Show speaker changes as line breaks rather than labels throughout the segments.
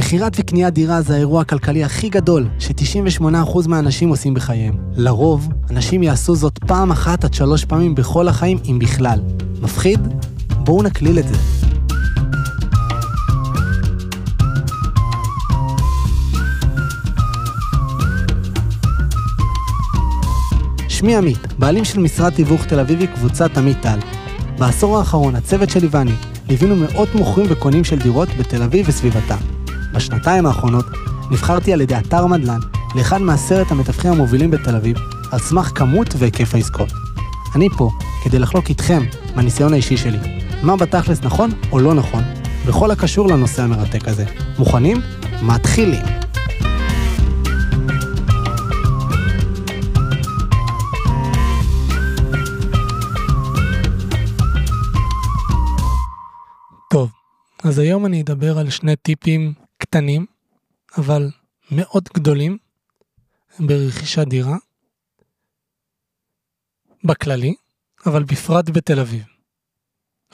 מכירת וקניית דירה זה האירוע הכלכלי הכי גדול ש-98% מהאנשים עושים בחייהם. לרוב, אנשים יעשו זאת פעם אחת עד שלוש פעמים בכל החיים, אם בכלל. מפחיד? בואו נקליל את זה. שמי עמית, בעלים של משרד תיווך תל אביבי קבוצת עמית טל. בעשור האחרון, הצוות שלי ואני ליווינו מאות מוכרים וקונים של דירות בתל אביב וסביבתה. בשנתיים האחרונות נבחרתי על ידי אתר מדל"ן לאחד מעשרת המתווכים המובילים בתל אביב, על סמך כמות והיקף העסקאות. אני פה כדי לחלוק איתכם מהניסיון האישי שלי, מה בתכלס נכון או לא נכון, בכל הקשור לנושא המרתק הזה. מוכנים? מתחילים. טוב, אז היום אני אדבר על שני טיפים קטנים, אבל מאוד גדולים, ברכישת דירה, בכללי, אבל בפרט בתל אביב.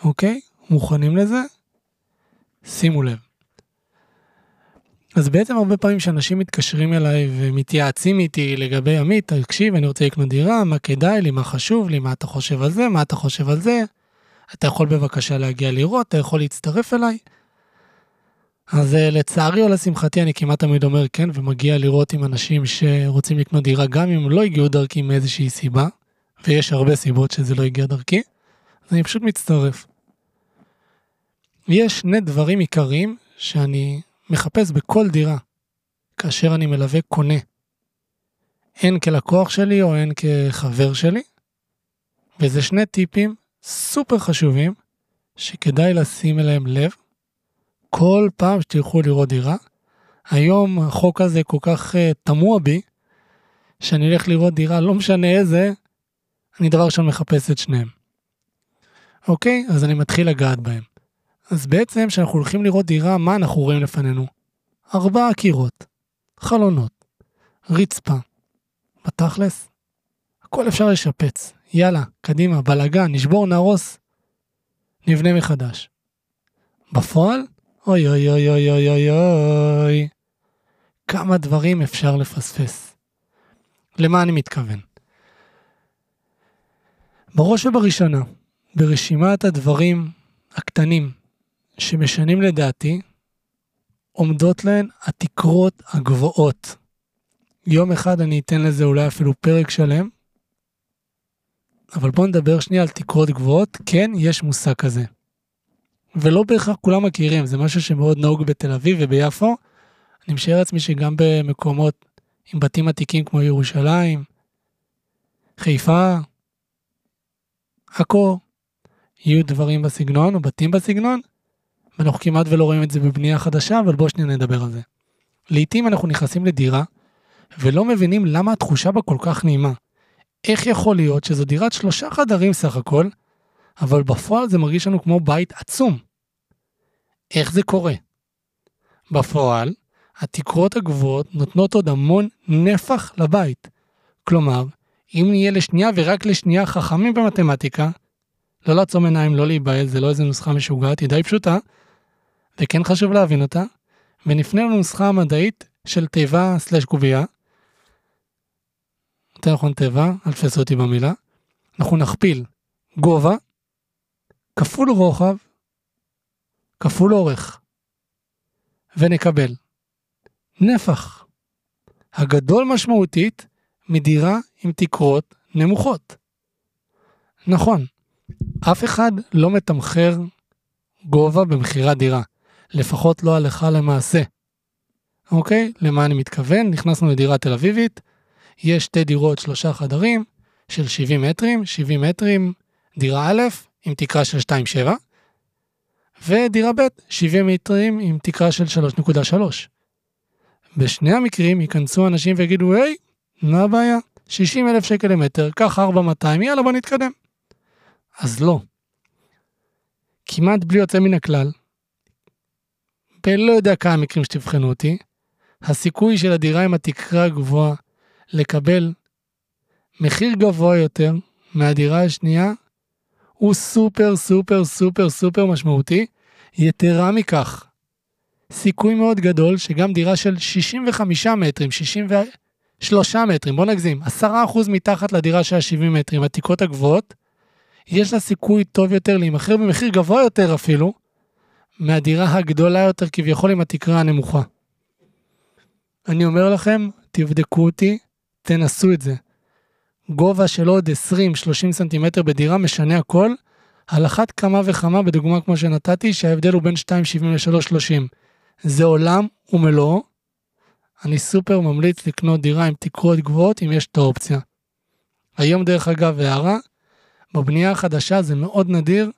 אוקיי? מוכנים לזה? שימו לב. אז בעצם הרבה פעמים שאנשים מתקשרים אליי ומתייעצים איתי לגבי עמית, תקשיב, אני רוצה לקנות דירה, מה כדאי לי, מה חשוב לי, מה אתה חושב על זה, מה אתה חושב על זה, אתה יכול בבקשה להגיע לראות, אתה יכול להצטרף אליי. אז אה, לצערי או לשמחתי אני כמעט תמיד אומר כן ומגיע לראות עם אנשים שרוצים לקנות דירה גם אם לא הגיעו דרכי מאיזושהי סיבה, ויש הרבה סיבות שזה לא הגיע דרכי, אז אני פשוט מצטרף. יש שני דברים עיקריים שאני מחפש בכל דירה כאשר אני מלווה קונה. הן כלקוח שלי או הן כחבר שלי, וזה שני טיפים סופר חשובים שכדאי לשים אליהם לב כל פעם שתלכו לראות דירה. היום החוק הזה כל כך uh, תמוה בי, שאני אלך לראות דירה, לא משנה איזה, אני דבר ראשון מחפש את שניהם. אוקיי? אז אני מתחיל לגעת בהם. אז בעצם כשאנחנו הולכים לראות דירה, מה אנחנו רואים לפנינו? ארבעה קירות, חלונות, רצפה. בתכלס, הכל אפשר לשפץ. יאללה, קדימה, בלאגן, נשבור, נהרוס, נבנה מחדש. בפועל, אוי אוי אוי אוי אוי אוי אוי, כמה דברים אפשר לפספס. למה אני מתכוון? בראש ובראשונה, ברשימת הדברים הקטנים שמשנים לדעתי, עומדות להן התקרות הגבוהות. יום אחד אני אתן לזה אולי אפילו פרק שלם, אבל בואו נדבר שנייה על תקרות גבוהות. כן, יש מושג כזה. ולא בהכרח כולם מכירים, זה משהו שמאוד נהוג בתל אביב וביפו. אני משער לעצמי שגם במקומות עם בתים עתיקים כמו ירושלים, חיפה, עכו, יהיו דברים בסגנון או בתים בסגנון, ואנחנו כמעט ולא רואים את זה בבנייה חדשה, אבל בואו שניה נדבר על זה. לעתים אנחנו נכנסים לדירה ולא מבינים למה התחושה בה כל כך נעימה. איך יכול להיות שזו דירת שלושה חדרים סך הכל, אבל בפועל זה מרגיש לנו כמו בית עצום. איך זה קורה? בפועל, התקרות הגבוהות נותנות עוד המון נפח לבית. כלומר, אם נהיה לשנייה ורק לשנייה חכמים במתמטיקה, לא לעצום עיניים, לא להיבהל, זה לא איזה נוסחה משוגעת, היא די פשוטה, וכן חשוב להבין אותה, ונפנה לנוסחה המדעית של תיבה סלש קובייה, יותר נכון תיבה, אל תפסו אותי במילה, אנחנו נכפיל גובה כפול רוחב כפול אורך, ונקבל נפח הגדול משמעותית מדירה עם תקרות נמוכות. נכון, אף אחד לא מתמחר גובה במכירת דירה, לפחות לא הלכה למעשה. אוקיי? למה אני מתכוון? נכנסנו לדירה תל אביבית, יש שתי דירות שלושה חדרים של 70 מטרים, 70 מטרים דירה א' עם תקרה של 2.7, ודירה ב' 70 מטרים עם תקרה של 3.3. בשני המקרים ייכנסו אנשים ויגידו, היי, מה הבעיה? 60 אלף שקל למטר, קח 4,200, יאללה בוא נתקדם. אז לא. כמעט בלי יוצא מן הכלל, בלא יודע כמה מקרים שתבחנו אותי, הסיכוי של הדירה עם התקרה הגבוהה לקבל מחיר גבוה יותר מהדירה השנייה הוא סופר סופר סופר סופר משמעותי. יתרה מכך, סיכוי מאוד גדול שגם דירה של 65 מטרים, 63 מטרים, בוא נגזים, 10% מתחת לדירה של ה-70 מטרים, התקרות הגבוהות, יש לה סיכוי טוב יותר להימכר במחיר גבוה יותר אפילו, מהדירה הגדולה יותר כביכול עם התקרה הנמוכה. אני אומר לכם, תבדקו אותי, תנסו את זה. גובה של עוד 20-30 סנטימטר בדירה משנה הכל, על אחת כמה וכמה בדוגמה כמו שנתתי, שההבדל הוא בין 2.70 ל-3.30. זה עולם ומלואו. אני סופר ממליץ לקנות דירה עם תקרות גבוהות אם יש את האופציה. היום דרך אגב הערה, בבנייה החדשה זה מאוד נדיר.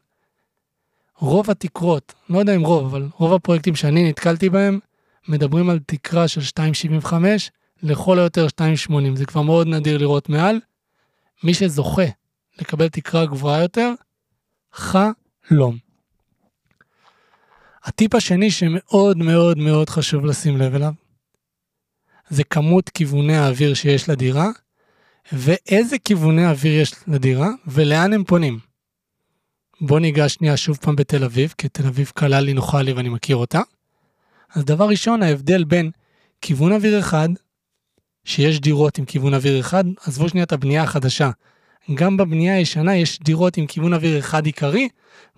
רוב התקרות, לא יודע אם רוב, אבל רוב הפרויקטים שאני נתקלתי בהם, מדברים על תקרה של 2.75 לכל היותר 2.80, זה כבר מאוד נדיר לראות מעל. מי שזוכה לקבל תקרה גבוהה יותר, חלום. הטיפ השני שמאוד מאוד מאוד חשוב לשים לב אליו, זה כמות כיווני האוויר שיש לדירה, ואיזה כיווני אוויר יש לדירה, ולאן הם פונים. בוא ניגש שנייה שוב פעם בתל אביב, כי תל אביב קלה לי, נוחה לי ואני מכיר אותה. אז דבר ראשון, ההבדל בין כיוון אוויר אחד, שיש דירות עם כיוון אוויר אחד, עזבו שנייה את הבנייה החדשה. גם בבנייה הישנה יש דירות עם כיוון אוויר אחד עיקרי,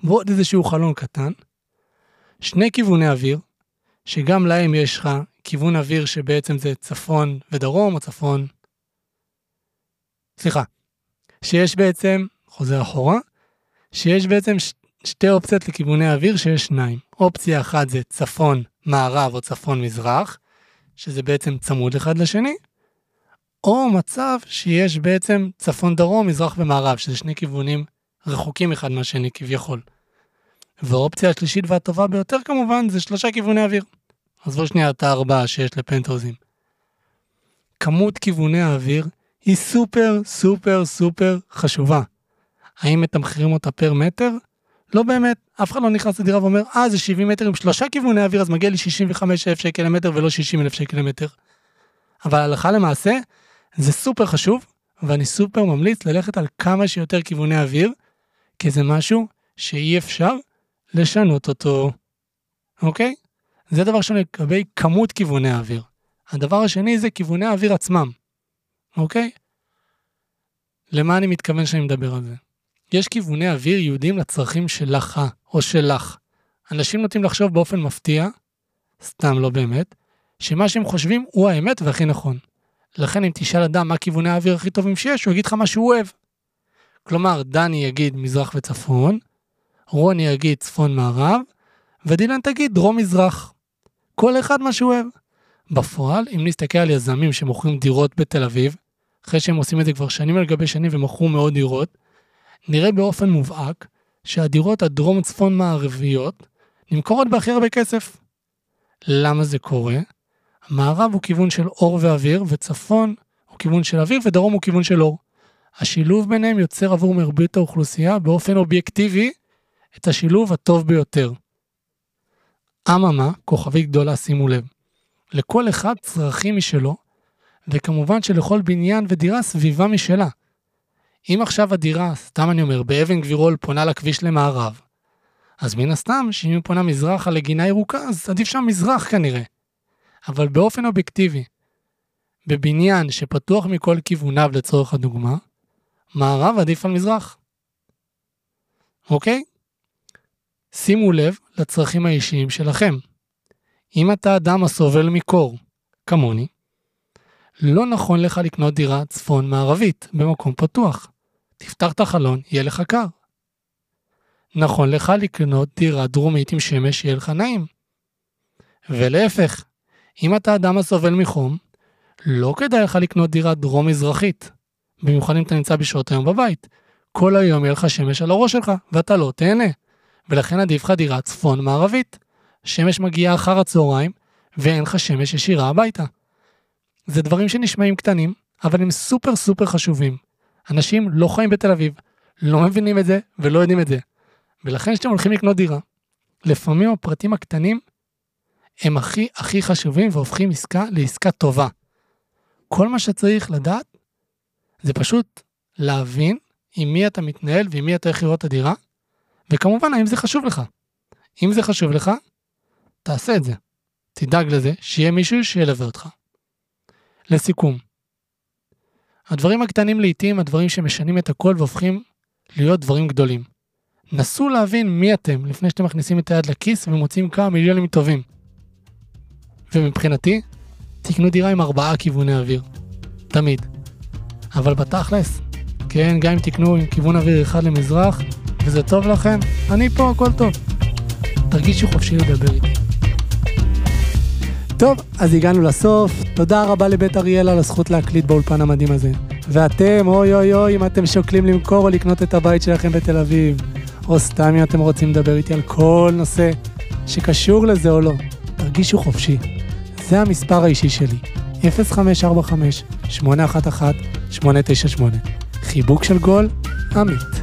ועוד איזשהו חלון קטן. שני כיווני אוויר, שגם להם יש לך כיוון אוויר שבעצם זה צפון ודרום, או צפון... סליחה. שיש בעצם, חוזר אחורה, שיש בעצם ש... שתי אופציות לכיווני אוויר שיש שניים. אופציה אחת זה צפון מערב או צפון מזרח, שזה בעצם צמוד אחד לשני, או מצב שיש בעצם צפון דרום, מזרח ומערב, שזה שני כיוונים רחוקים אחד מהשני כביכול. והאופציה השלישית והטובה ביותר כמובן זה שלושה כיווני אוויר. עזבו שנייה את הארבעה שיש לפנטהאוזים. כמות כיווני האוויר היא סופר סופר סופר חשובה. האם מתמחרים אותה פר מטר? לא באמת, אף אחד לא נכנס לדירה ואומר, אה, זה 70 מטר עם שלושה כיווני אוויר, אז מגיע לי 65 אלף שקל למטר ולא 60 אלף שקל למטר. אבל הלכה למעשה, זה סופר חשוב, ואני סופר ממליץ ללכת על כמה שיותר כיווני אוויר, כי זה משהו שאי אפשר לשנות אותו, אוקיי? זה דבר ראשון לגבי כמות כיווני האוויר. הדבר השני זה כיווני האוויר עצמם, אוקיי? למה אני מתכוון שאני מדבר על זה? יש כיווני אוויר ייעודים לצרכים שלך או שלך. אנשים נוטים לחשוב באופן מפתיע, סתם לא באמת, שמה שהם חושבים הוא האמת והכי נכון. לכן אם תשאל אדם מה כיווני האוויר הכי טובים שיש, הוא יגיד לך מה שהוא אוהב. כלומר, דני יגיד מזרח וצפון, רוני יגיד צפון מערב, ודילן תגיד דרום מזרח. כל אחד מה שהוא אוהב. בפועל, אם נסתכל על יזמים שמוכרים דירות בתל אביב, אחרי שהם עושים את זה כבר שנים על גבי שנים ומכרו מאות דירות, נראה באופן מובהק שהדירות הדרום צפון מערביות נמכרות בהכי הרבה כסף. למה זה קורה? מערב הוא כיוון של אור ואוויר, וצפון הוא כיוון של אוויר, ודרום הוא כיוון של אור. השילוב ביניהם יוצר עבור מרבית האוכלוסייה באופן אובייקטיבי את השילוב הטוב ביותר. אממה, כוכבית גדולה שימו לב, לכל אחד צרכים משלו, וכמובן שלכל בניין ודירה סביבה משלה. אם עכשיו הדירה, סתם אני אומר, באבן גבירול פונה לכביש למערב, אז מן הסתם, שאם היא פונה מזרחה לגינה ירוקה, אז עדיף שם מזרח כנראה. אבל באופן אובייקטיבי, בבניין שפתוח מכל כיווניו לצורך הדוגמה, מערב עדיף על מזרח. אוקיי? שימו לב לצרכים האישיים שלכם. אם אתה אדם הסובל מקור, כמוני, לא נכון לך לקנות דירה צפון מערבית במקום פתוח. תפתח את החלון, יהיה לך קר. נכון לך לקנות דירה דרומית עם שמש, יהיה לך נעים. ולהפך, אם אתה אדם הסובל מחום, לא כדאי לך לקנות דירה דרום-מזרחית, במיוחד אם אתה נמצא בשעות היום בבית. כל היום יהיה לך שמש על הראש שלך, ואתה לא תהנה. ולכן עדיף לך דירה צפון-מערבית. שמש מגיעה אחר הצהריים, ואין לך שמש ישירה הביתה. זה דברים שנשמעים קטנים, אבל הם סופר סופר חשובים. אנשים לא חיים בתל אביב, לא מבינים את זה ולא יודעים את זה. ולכן כשאתם הולכים לקנות דירה, לפעמים הפרטים הקטנים הם הכי הכי חשובים והופכים עסקה לעסקה טובה. כל מה שצריך לדעת זה פשוט להבין עם מי אתה מתנהל ועם מי אתה הולך לראות את הדירה, וכמובן האם זה חשוב לך. אם זה חשוב לך, תעשה את זה. תדאג לזה שיהיה מישהו שילווה אותך. לסיכום, הדברים הקטנים לעיתים הדברים שמשנים את הכל והופכים להיות דברים גדולים. נסו להבין מי אתם לפני שאתם מכניסים את היד לכיס ומוצאים כמה מיליונים טובים. ומבחינתי, תקנו דירה עם ארבעה כיווני אוויר. תמיד. אבל בתכלס, כן, גם אם תקנו עם כיוון אוויר אחד למזרח, וזה טוב לכם, אני פה, הכל טוב. תרגישו חופשי לדבר איתי. טוב, אז הגענו לסוף. תודה רבה לבית אריאל על הזכות להקליט באולפן המדהים הזה. ואתם, אוי אוי אוי, אם אתם שוקלים למכור או לקנות את הבית שלכם בתל אביב, או סתם אם אתם רוצים לדבר איתי על כל נושא שקשור לזה או לא, תרגישו חופשי. זה המספר האישי שלי, 0545-811-898. חיבוק של גול, עמית.